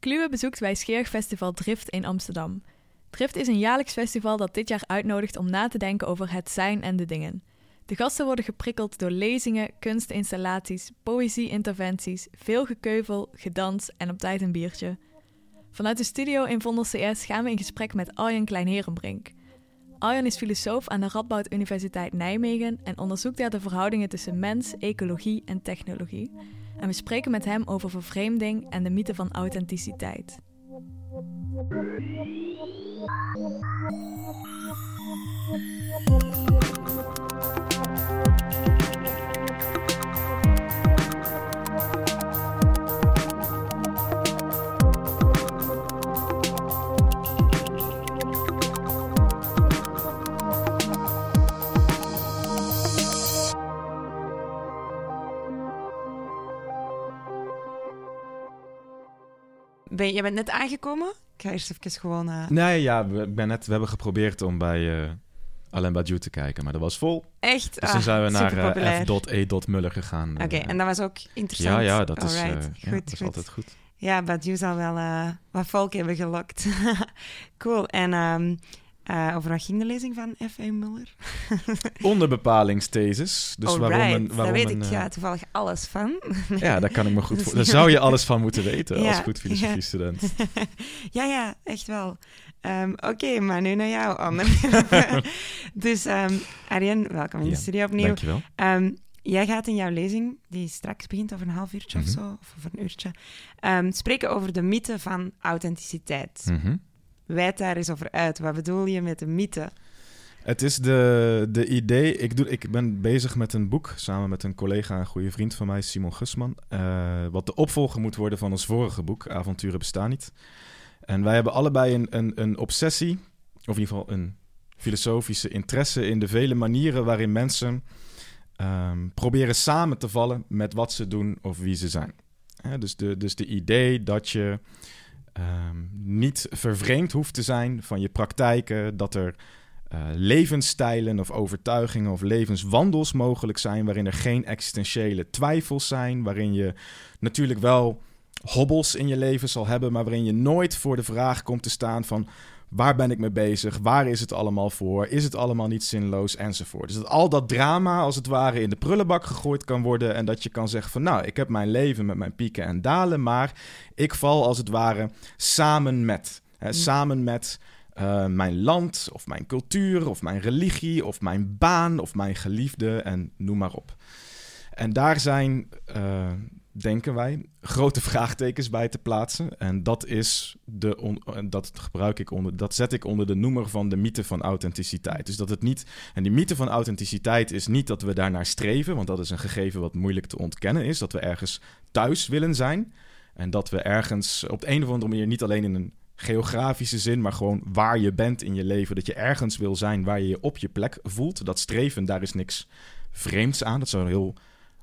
Kluwe bezoekt wijsgerig festival Drift in Amsterdam. Drift is een jaarlijks festival dat dit jaar uitnodigt om na te denken over het zijn en de dingen. De gasten worden geprikkeld door lezingen, kunstinstallaties, poëzie-interventies, veel gekeuvel, gedans en op tijd een biertje. Vanuit de studio in Vondel CS gaan we in gesprek met Arjen Kleinherenbrink. Arjen is filosoof aan de Radboud Universiteit Nijmegen en onderzoekt daar de verhoudingen tussen mens, ecologie en technologie. En we spreken met hem over vervreemding en de mythe van authenticiteit. Ben, je bent net aangekomen? Ik ga eerst even gewoon... Uh... Nee, ja, we, ben net, we hebben geprobeerd om bij uh, Alain Badiou te kijken, maar dat was vol. Echt? Dus toen ah, zijn we naar uh, F.E. Muller gegaan. Oké, en dat was ook interessant? Ja, ja dat, is, goed, ja, dat is altijd goed. Ja, Badiou zal wel wat volk hebben gelokt. cool. En um, uh, over wat ging de lezing van F.E. Muller? Onderbepalingsthesis. Dus waarom een, waarom daar weet een, ik ja, toevallig alles van. ja, daar kan ik me goed voor. Daar zou je alles van moeten weten als goed filosofie-student. ja, ja, echt wel. Um, Oké, okay, maar nu naar jou, Anne. dus um, Arjen, welkom in de ja, studio opnieuw. Dankjewel. Um, jij gaat in jouw lezing, die straks begint over een half uurtje mm -hmm. of mhm. zo, of over een uurtje, spreken over de mythe van authenticiteit. Mm -hmm. Wijd daar eens over uit. Wat bedoel je met de mythe? Het is de, de idee. Ik, doe, ik ben bezig met een boek samen met een collega en goede vriend van mij, Simon Gusman. Uh, wat de opvolger moet worden van ons vorige boek, Avonturen bestaan niet. En wij hebben allebei een, een, een obsessie, of in ieder geval een filosofische interesse in de vele manieren waarin mensen um, proberen samen te vallen met wat ze doen of wie ze zijn. dus, de, dus de idee dat je um, niet vervreemd hoeft te zijn van je praktijken, dat er uh, levensstijlen of overtuigingen of levenswandels mogelijk zijn waarin er geen existentiële twijfels zijn, waarin je natuurlijk wel hobbels in je leven zal hebben, maar waarin je nooit voor de vraag komt te staan van Waar ben ik mee bezig? Waar is het allemaal voor? Is het allemaal niet zinloos? Enzovoort. Dus dat al dat drama als het ware in de prullenbak gegooid kan worden. En dat je kan zeggen van nou, ik heb mijn leven met mijn pieken en dalen. Maar ik val als het ware samen met. Hè, mm. Samen met uh, mijn land of mijn cultuur of mijn religie of mijn baan of mijn geliefde en noem maar op. En daar zijn uh, denken wij, grote vraagtekens bij te plaatsen. En dat is de dat gebruik ik onder, dat zet ik onder de noemer van de mythe van authenticiteit. Dus dat het niet. En die mythe van authenticiteit is niet dat we daarnaar streven, want dat is een gegeven wat moeilijk te ontkennen is. Dat we ergens thuis willen zijn. En dat we ergens op de een of andere manier niet alleen in een geografische zin, maar gewoon waar je bent in je leven. Dat je ergens wil zijn waar je je op je plek voelt. Dat streven, daar is niks vreemds aan. Dat zou heel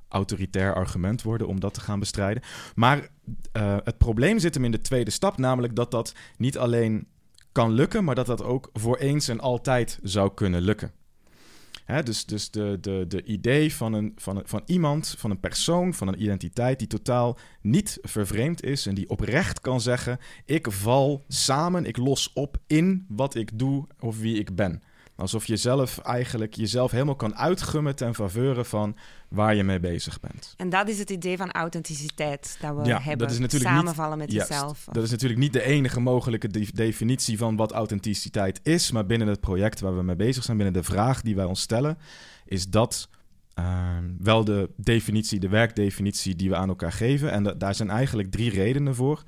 autoritair argument worden om dat te gaan bestrijden. Maar uh, het probleem zit hem in de tweede stap, namelijk dat dat niet alleen kan lukken, maar dat dat ook voor eens en altijd zou kunnen lukken. Hè, dus dus de, de, de idee van, een, van, van iemand, van een persoon, van een identiteit die totaal niet vervreemd is en die oprecht kan zeggen: ik val samen, ik los op in wat ik doe of wie ik ben. Alsof je zelf eigenlijk jezelf helemaal kan uitgummen ten faveur van waar je mee bezig bent. En dat is het idee van authenticiteit dat we ja, hebben. Dat is natuurlijk Samenvallen met jezelf. Dat is natuurlijk niet de enige mogelijke definitie van wat authenticiteit is. Maar binnen het project waar we mee bezig zijn, binnen de vraag die wij ons stellen, is dat uh, wel de definitie, de werkdefinitie die we aan elkaar geven. En daar zijn eigenlijk drie redenen voor.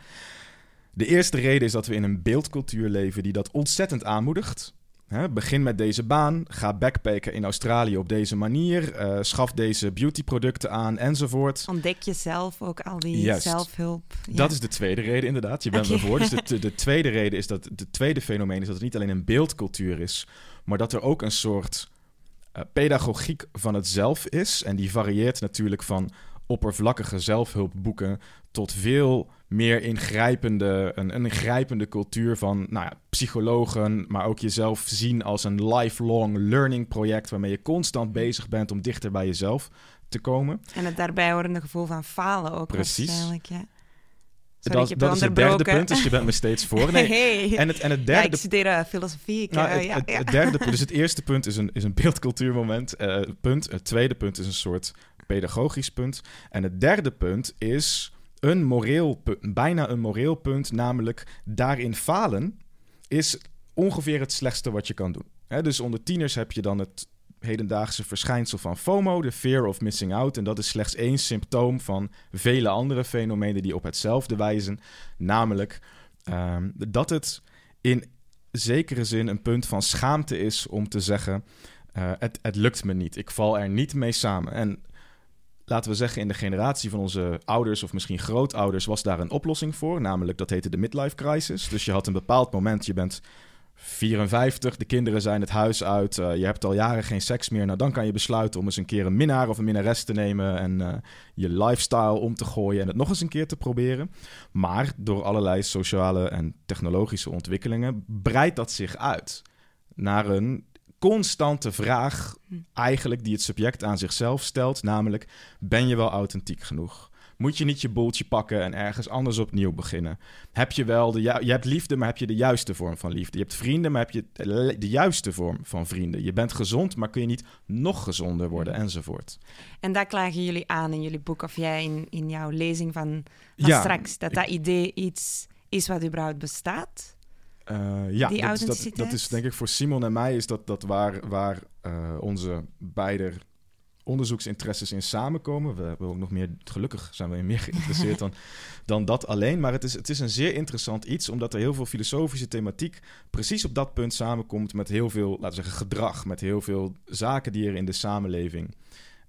De eerste reden is dat we in een beeldcultuur leven die dat ontzettend aanmoedigt begin met deze baan, ga backpacken in Australië op deze manier, uh, schaf deze beautyproducten aan enzovoort. Ontdek jezelf ook al die zelfhulp. Ja. Dat is de tweede reden inderdaad. Je bent okay. me voor. Dus de, de, tweede reden is dat de tweede fenomeen is dat het niet alleen een beeldcultuur is, maar dat er ook een soort uh, pedagogiek van het zelf is. En die varieert natuurlijk van oppervlakkige zelfhulpboeken tot veel meer ingrijpende, een, een ingrijpende cultuur van nou ja, psychologen, maar ook jezelf zien als een lifelong learning project waarmee je constant bezig bent om dichter bij jezelf te komen. En het daarbij horende gevoel van falen ook Precies. Ja. Sorry, dat, is het derde punt, dus je bent me steeds voor. Nee. Hey. En, het, en het Ja, derde ik studeer eh, filosofie. Ik, Nou, eh, het, ja, het, ja. het derde punt, dus het eerste punt is een, is een beeldcultuurmoment. eh, punt. Het tweede punt is een soort pedagogisch punt. En het derde punt is een moreel punt, bijna een moreel punt, namelijk daarin falen is ongeveer het slechtste wat je kan doen. Dus onder tieners heb je dan het hedendaagse verschijnsel van FOMO, de fear of missing out. En dat is slechts één symptoom van vele andere fenomenen die op hetzelfde wijzen. Namelijk ehm, dat het in zekere zin een punt van schaamte is om te zeggen: eh, het, het lukt me niet, ik val er niet mee samen. En laten we zeggen, in de generatie van onze ouders of misschien grootouders was daar een oplossing voor. Namelijk, dat heette de midlife crisis. Dus je had een bepaald moment, je bent 54, de kinderen zijn het huis uit, eh, je hebt al jaren geen seks meer. Nou, dan kan je besluiten om eens een keer een minnaar of een minnares te nemen en eh, je lifestyle om te gooien en het nog eens een keer te proberen. Maar door allerlei sociale en technologische ontwikkelingen breidt dat zich uit naar een constante vraag, eigenlijk die het subject aan zichzelf stelt, namelijk: ben je wel authentiek genoeg? Moet je niet je boeltje pakken en ergens anders opnieuw beginnen? Heb je wel de ju- je hebt liefde, maar heb je de juiste vorm van liefde? Je hebt vrienden, maar heb je de juiste vorm van vrienden? Je bent gezond, maar kun je niet nog gezonder worden, enzovoort. En dat klagen jullie aan in jullie boek, of jij in, in jouw lezing van, van Ja, straks, dat ik- dat idee iets is wat überhaupt bestaat? Eh, ja, Die dat is, dat, is denk ik voor Simon en mij is dat, dat waar, waar eh, onze beide onderzoeksinteresses in samenkomen. We hebben ook nog meer, gelukkig zijn we in meer geïnteresseerd dan, dan dat alleen. Maar het is, het is een zeer interessant iets, omdat er heel veel filosofische thematiek precies op dat punt samenkomt met heel veel, laten we zeggen, gedrag. Met heel veel zaken die er in de samenleving,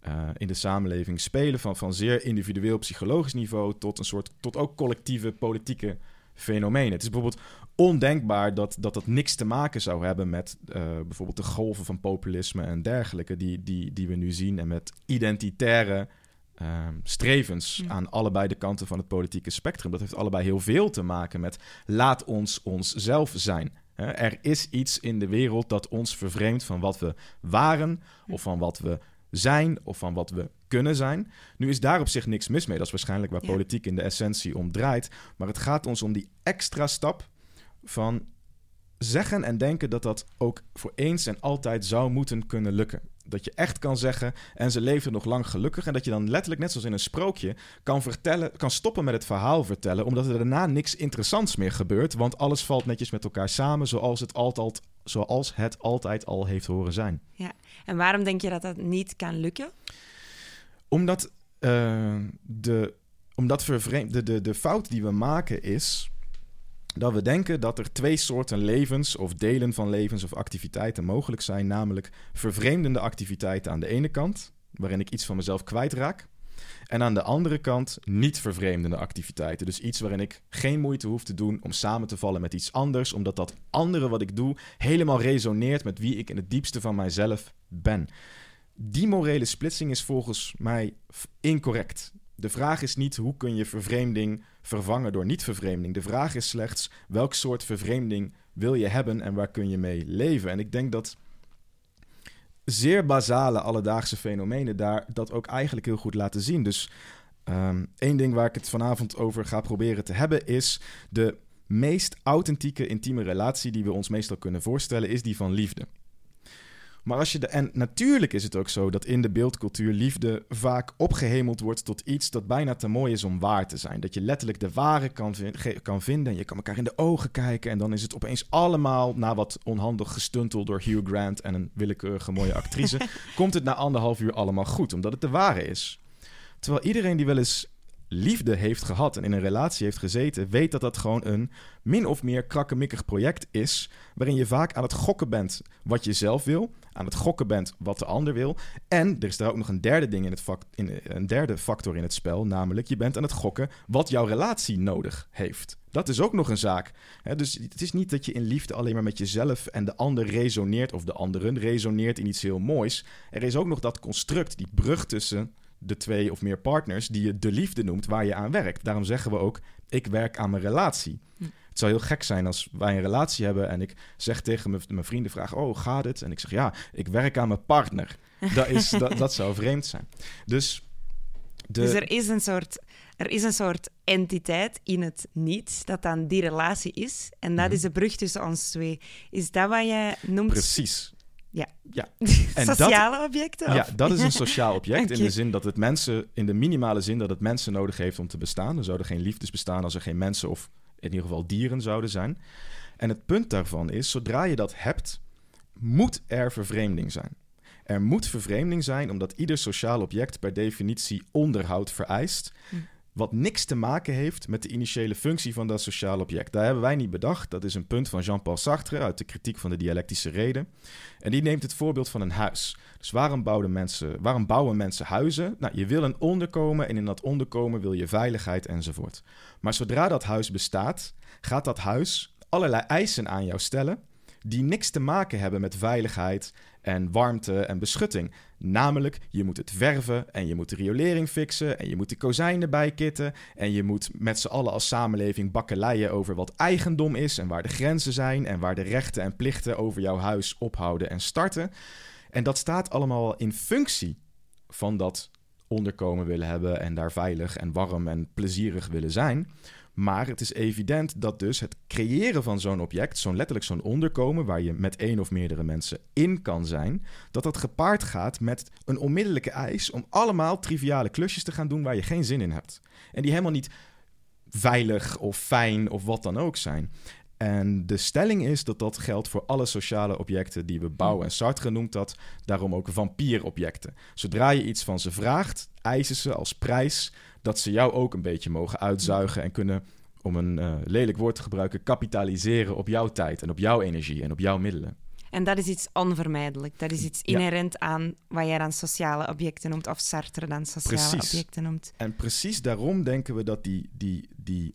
eh, in de samenleving spelen. Van, van zeer individueel psychologisch niveau tot een soort, tot ook collectieve politieke fenomenen. Het is bijvoorbeeld ondenkbaar dat dat, dat niks te maken zou hebben met eh, bijvoorbeeld de golven van populisme en dergelijke die, die, die we nu zien en met identitaire ehm, strevens aan allebei de kanten van het politieke spectrum. Dat heeft allebei heel veel te maken met laat ons onszelf zijn. Hè, Er is iets in de wereld dat ons vervreemdt van wat we waren of van wat we zijn of van wat we kunnen zijn. Nu is daar op zich niks mis mee. Dat is waarschijnlijk waar Ja. politiek in de essentie om draait. Maar het gaat ons om die extra stap van zeggen en denken dat dat ook voor eens en altijd zou moeten kunnen lukken. Dat je echt kan zeggen, en ze leefden nog lang gelukkig. En dat je dan letterlijk, net zoals in een sprookje, kan, vertellen, kan stoppen met het verhaal vertellen. Omdat er daarna niks interessants meer gebeurt. Want alles valt netjes met elkaar samen zoals het altijd, zoals het altijd al heeft horen zijn. En waarom denk je dat dat niet kan lukken? Omdat, eh, de, omdat de, de, de fout die we maken is dat we denken dat er twee soorten levens of delen van levens of activiteiten mogelijk zijn. Namelijk vervreemdende activiteiten aan de ene kant, waarin ik iets van mezelf kwijtraak. En aan de andere kant niet vervreemdende activiteiten. Dus iets waarin ik geen moeite hoef te doen om samen te vallen met iets anders, omdat dat andere wat ik doe helemaal resoneert met wie ik in het diepste van mijzelf ben. Die morele splitsing is volgens mij incorrect. De vraag is niet hoe kun je vervreemding vervangen door niet-vervreemding. De vraag is slechts welk soort vervreemding wil je hebben en waar kun je mee leven. En ik denk dat zeer basale alledaagse fenomenen daar dat ook eigenlijk heel goed laten zien. Dus ehm één ding waar ik het vanavond over ga proberen te hebben is de meest authentieke intieme relatie die we ons meestal kunnen voorstellen is die van liefde. Maar als je de. En natuurlijk is het ook zo dat in de beeldcultuur liefde vaak opgehemeld wordt tot iets dat bijna te mooi is om waar te zijn. Dat je letterlijk de ware kan, kan vinden en je kan elkaar in de ogen kijken. En dan is het opeens allemaal, na wat onhandig gestuntel door Hugh Grant en een willekeurige mooie actrice, komt het na anderhalf uur allemaal goed, omdat het de ware is. Terwijl iedereen die wel eens liefde heeft gehad en in een relatie heeft gezeten, weet dat dat gewoon een min of meer krakkemikkig project is, waarin je vaak aan het gokken bent wat je zelf wil, aan het gokken bent wat de ander wil. En er is daar ook nog een derde ding in het vak, in, een derde factor in het spel, namelijk je bent aan het gokken wat jouw relatie nodig heeft. Dat is ook nog een zaak. Dus het is niet dat je in liefde alleen maar met jezelf en de ander resoneert, of de anderen resoneert in iets heel moois. Er is ook nog dat construct, die brug tussen de twee of meer partners, die je de liefde noemt, waar je aan werkt. Daarom zeggen we ook, ik werk aan mijn relatie. Hm. Het zou heel gek zijn als wij een relatie hebben en ik zeg tegen mijn, vrienden, vraag, oh, gaat het? En ik zeg, ja, ik werk aan mijn partner. Dat, is, dat, dat zou vreemd zijn. Dus, de, Dus er is een soort er is een soort entiteit in het niet, dat dan die relatie is. En dat Mhm. is de brug tussen ons twee. Is dat wat jij noemt Precies. Ja. ja. En dat- sociale objecten? Ja, of- dat is een sociaal object in de zin dat het mensen, in de minimale zin dat het mensen nodig heeft om te bestaan. Er zouden geen liefdes bestaan als er geen mensen of in ieder geval dieren zouden zijn. En het punt daarvan is, zodra je dat hebt, moet er vervreemding zijn. Er moet vervreemding zijn omdat ieder sociaal object per definitie onderhoud vereist. Hm. Wat niks te maken heeft met de initiële functie van dat sociaal object. Daar hebben wij niet bedacht. Dat is een punt van Jean-Paul Sartre uit de kritiek van de dialectische reden. En die neemt het voorbeeld van een huis. Dus waarom bouwen mensen, waarom bouwen mensen huizen? Nou, je wil een onderkomen en in dat onderkomen wil je veiligheid enzovoort. Maar zodra dat huis bestaat, gaat dat huis allerlei eisen aan jou stellen die niks te maken hebben met veiligheid en warmte en beschutting. Namelijk, je moet het verven en je moet de riolering fixen en je moet de kozijnen bijkitten en je moet met z'n allen als samenleving bakkeleien over wat eigendom is en waar de grenzen zijn en waar de rechten en plichten over jouw huis ophouden en starten. En dat staat allemaal in functie van dat onderkomen willen hebben en daar veilig en warm en plezierig willen zijn. Maar het is evident dat dus het creëren van zo'n object, zo'n letterlijk zo'n onderkomen waar je met één of meerdere mensen in kan zijn, dat dat gepaard gaat met een onmiddellijke eis om allemaal triviale klusjes te gaan doen waar je geen zin in hebt. En die helemaal niet veilig of fijn of wat dan ook zijn. En de stelling is dat dat geldt voor alle sociale objecten die we bouwen. En Sartre noemt dat daarom ook vampierobjecten. Zodra je iets van ze vraagt, eisen ze als prijs dat ze jou ook een beetje mogen uitzuigen en kunnen, om een eh, lelijk woord te gebruiken, kapitaliseren op jouw tijd en op jouw energie en op jouw middelen. En dat is iets onvermijdelijk. Dat is iets Ja. inherent aan wat jij dan sociale objecten noemt, of Sartre dan sociale Precies. objecten noemt. En precies daarom denken we dat die, die, die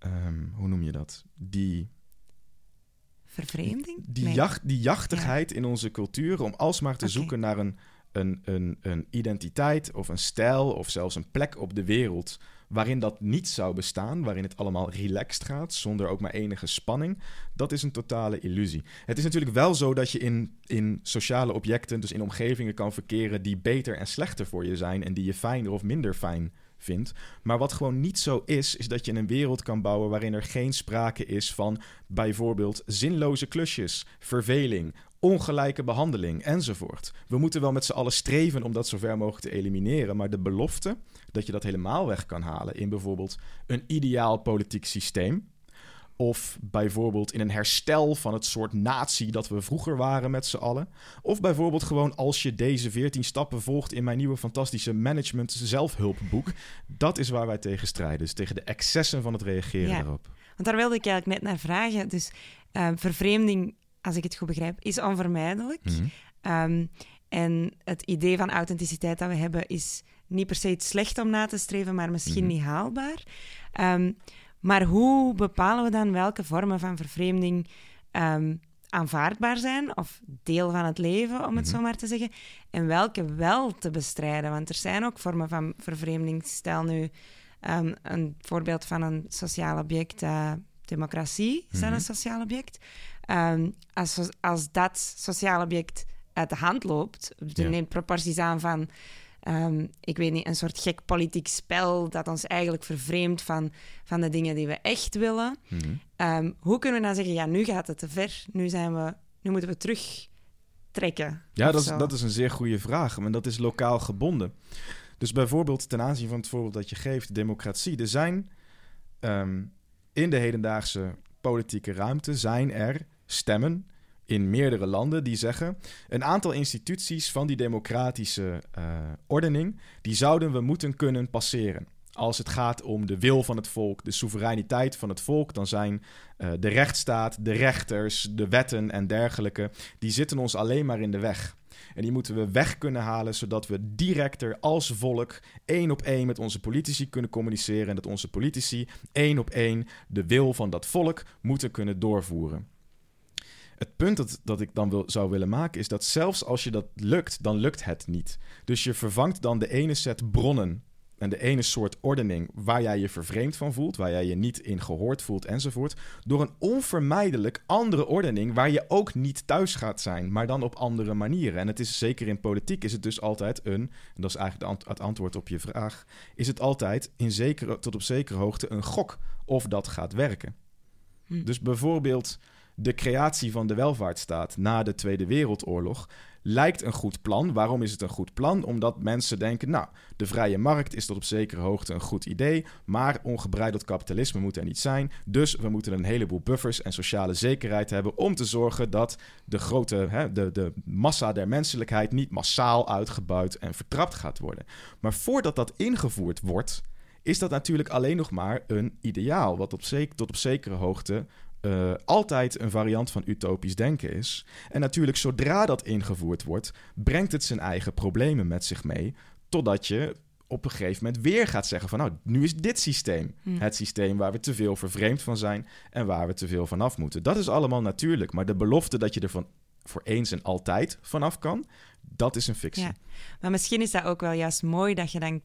ehm, hoe noem je dat? Die Vervreemding? Die, Nee. jacht, die jachtigheid in onze cultuur om alsmaar te zoeken naar een, een, een, een identiteit of een stijl of zelfs een plek op de wereld waarin dat niet zou bestaan, waarin het allemaal relaxed gaat, zonder ook maar enige spanning, dat is een totale illusie. Het is natuurlijk wel zo dat je in, in sociale objecten, dus in omgevingen kan verkeren die beter en slechter voor je zijn en die je fijner of minder fijn vindt. Maar wat gewoon niet zo is, is dat je een wereld kan bouwen waarin er geen sprake is van bijvoorbeeld zinloze klusjes, verveling, ongelijke behandeling enzovoort. We moeten wel met z'n allen streven om dat zo ver mogelijk te elimineren, maar de belofte dat je dat helemaal weg kan halen in bijvoorbeeld een ideaal politiek systeem. Of bijvoorbeeld in een herstel van het soort natie dat we vroeger waren met z'n allen. Of bijvoorbeeld gewoon als je deze 14 stappen volgt in mijn nieuwe fantastische management zelfhulpboek. Dat is waar wij tegen strijden. Dus tegen de excessen van het reageren Ja. daarop. Want daar wilde ik eigenlijk net naar vragen. Dus eh, vervreemding, als ik het goed begrijp, is onvermijdelijk. Mhm. Ehm, en het idee van authenticiteit dat we hebben is niet per se iets slecht om na te streven, maar misschien Mhm. niet haalbaar. Ehm, maar hoe bepalen we dan welke vormen van vervreemding ehm, aanvaardbaar zijn of deel van het leven, om het Mhm. zo maar te zeggen, en welke wel te bestrijden? Want er zijn ook vormen van vervreemding. Stel nu ehm, een voorbeeld van een sociaal object, eh, democratie, is dat Mhm. een sociaal object? Ehm, als, als dat sociaal object uit de hand loopt, Ja. neemt proporties aan van, ehm, ik weet niet, een soort gek politiek spel dat ons eigenlijk vervreemdt van, van de dingen die we echt willen. Mhm. Ehm, hoe kunnen we dan zeggen, ja, nu gaat het te ver, nu, zijn we, nu moeten we terugtrekken? Ja, dat is, dat is een zeer goede vraag. Maar dat is lokaal gebonden. Dus bijvoorbeeld ten aanzien van het voorbeeld dat je geeft, democratie. Er zijn ehm, in de hedendaagse politieke ruimte zijn er stemmen in meerdere landen die zeggen... een aantal instituties van die democratische eh, ordening... die zouden we moeten kunnen passeren. Als het gaat om de wil van het volk, de soevereiniteit van het volk... dan zijn eh, de rechtsstaat, de rechters, de wetten en dergelijke... die zitten ons alleen maar in de weg. En die moeten we weg kunnen halen, zodat we directer als volk één op één met onze politici kunnen communiceren. En dat onze politici één op één de wil van dat volk moeten kunnen doorvoeren. Het punt dat, dat ik dan wil, zou willen maken is dat zelfs als je dat lukt, dan lukt het niet. Dus je vervangt dan de ene set bronnen en de ene soort ordening waar jij je vervreemd van voelt, waar jij je niet in gehoord voelt enzovoort, door een onvermijdelijk andere ordening waar je ook niet thuis gaat zijn, maar dan op andere manieren. En het is zeker in politiek is het dus altijd een, en dat is eigenlijk het antwoord op je vraag, is het altijd in zekere, tot op zekere hoogte een gok of dat gaat werken. Hm. Dus bijvoorbeeld de creatie van de welvaartsstaat na de Tweede Wereldoorlog lijkt een goed plan. Waarom is het een goed plan? Omdat mensen denken, nou, de vrije markt is tot op zekere hoogte een goed idee, maar ongebreideld kapitalisme moet er niet zijn. Dus we moeten een heleboel buffers en sociale zekerheid hebben om te zorgen dat de grote, hè, de, de massa der menselijkheid niet massaal uitgebuit en vertrapt gaat worden. Maar voordat dat ingevoerd wordt, is dat natuurlijk alleen nog maar een ideaal, wat tot op zekere hoogte uh, altijd een variant van utopisch denken is. En natuurlijk, zodra dat ingevoerd wordt, brengt het zijn eigen problemen met zich mee. Totdat je op een gegeven moment weer gaat zeggen van nou, nu is dit systeem hm. het systeem waar we te veel vervreemd van zijn en waar we te veel vanaf moeten. Dat is allemaal natuurlijk, maar de belofte dat je er van voor eens en altijd vanaf kan, dat is een fictie. Ja. Maar misschien is dat ook wel juist mooi dat je dan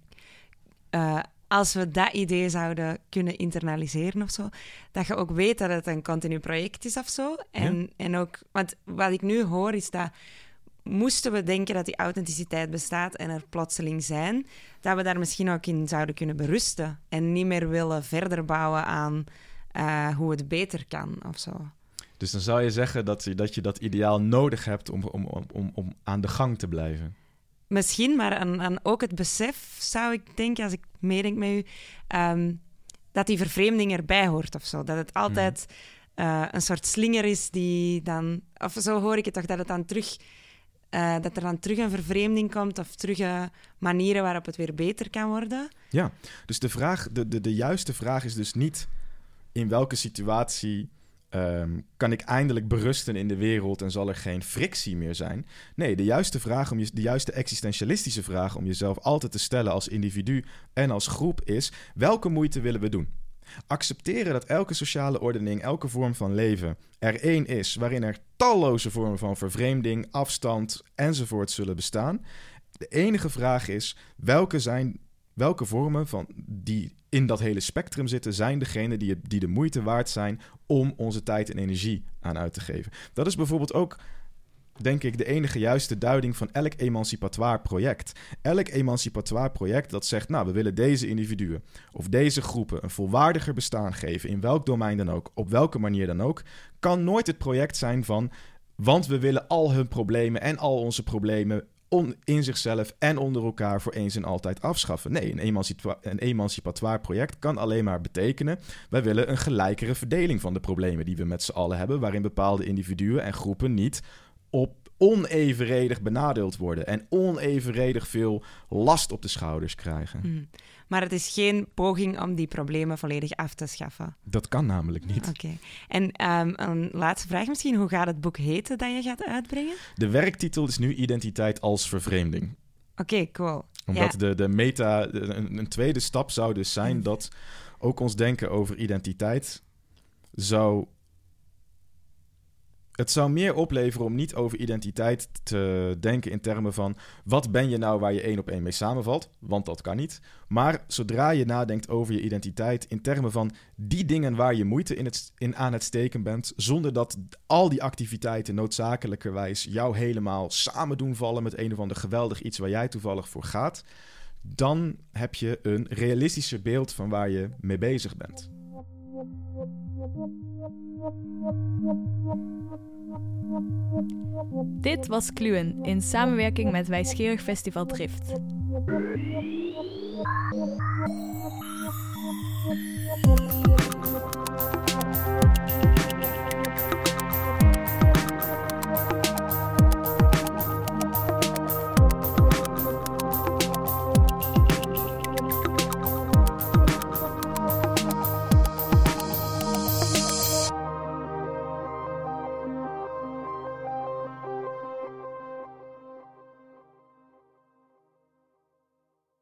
uh, als we dat idee zouden kunnen internaliseren of zo, dat je ook weet dat het een continu project is of zo. En, en ook, want wat ik nu hoor is dat moesten we denken dat die authenticiteit bestaat en er plotseling zijn, dat we daar misschien ook in zouden kunnen berusten en niet meer willen verder bouwen aan uh, hoe het beter kan of zo. Dus dan zou je zeggen dat je dat, je dat ideaal nodig hebt om, om, om, om aan de gang te blijven. Misschien, maar aan, ook het besef zou ik denken, als ik meedenk met u, ehm, dat die vervreemding erbij hoort of zo. Dat het altijd uh, een soort slinger is die dan, of zo hoor ik het toch, dat het dan terug. Uh, dat er dan terug een vervreemding komt of terug uh, manieren waarop het weer beter kan worden. Ja, dus de, vraag, de, de, de juiste vraag is dus niet in welke situatie Ehm, kan ik eindelijk berusten in de wereld en zal er geen frictie meer zijn? Nee, de juiste vraag, om je, de juiste existentialistische vraag om jezelf altijd te stellen als individu en als groep is: welke moeite willen we doen? Accepteren dat elke sociale ordening, elke vorm van leven er één is waarin er talloze vormen van vervreemding, afstand enzovoort zullen bestaan. De enige vraag is: welke zijn welke vormen van die in dat hele spectrum zitten, zijn degene die, die de moeite waard zijn om onze tijd en energie aan uit te geven. Dat is bijvoorbeeld ook denk ik, de enige juiste duiding van elk emancipatoire project. Elk emancipatoire project dat zegt, nou, we willen deze individuen of deze groepen een volwaardiger bestaan geven, in welk domein dan ook, op welke manier dan ook, kan nooit het project zijn van, want we willen al hun problemen en al onze problemen in zichzelf en onder elkaar voor eens en altijd afschaffen. Nee, een, emancipa een emancipatoire project kan alleen maar betekenen... wij willen een gelijkere verdeling van de problemen die we met z'n allen hebben... waarin bepaalde individuen en groepen niet op onevenredig benadeeld worden en onevenredig veel last op de schouders krijgen. Hmm. Maar het is geen poging om die problemen volledig af te schaffen. Dat kan namelijk niet. Oké. En ehm, een laatste vraag misschien. Hoe gaat het boek heten dat je gaat uitbrengen? De werktitel is nu Identiteit als vervreemding. Oké, cool. Omdat de, de meta... Een, een tweede stap zou dus zijn hmm. dat ook ons denken over identiteit zou het zou meer opleveren om niet over identiteit te denken in termen van wat ben je nou waar je één op één mee samenvalt, want dat kan niet. Maar zodra je nadenkt over je identiteit in termen van die dingen waar je moeite in, het, in aan het steken bent, zonder dat al die activiteiten noodzakelijkerwijs jou helemaal samen doen vallen met een of ander geweldig iets waar jij toevallig voor gaat, dan heb je een realistischer beeld van waar je mee bezig bent. Dit was Kluwen in samenwerking met Wijsgerig Festival Drift.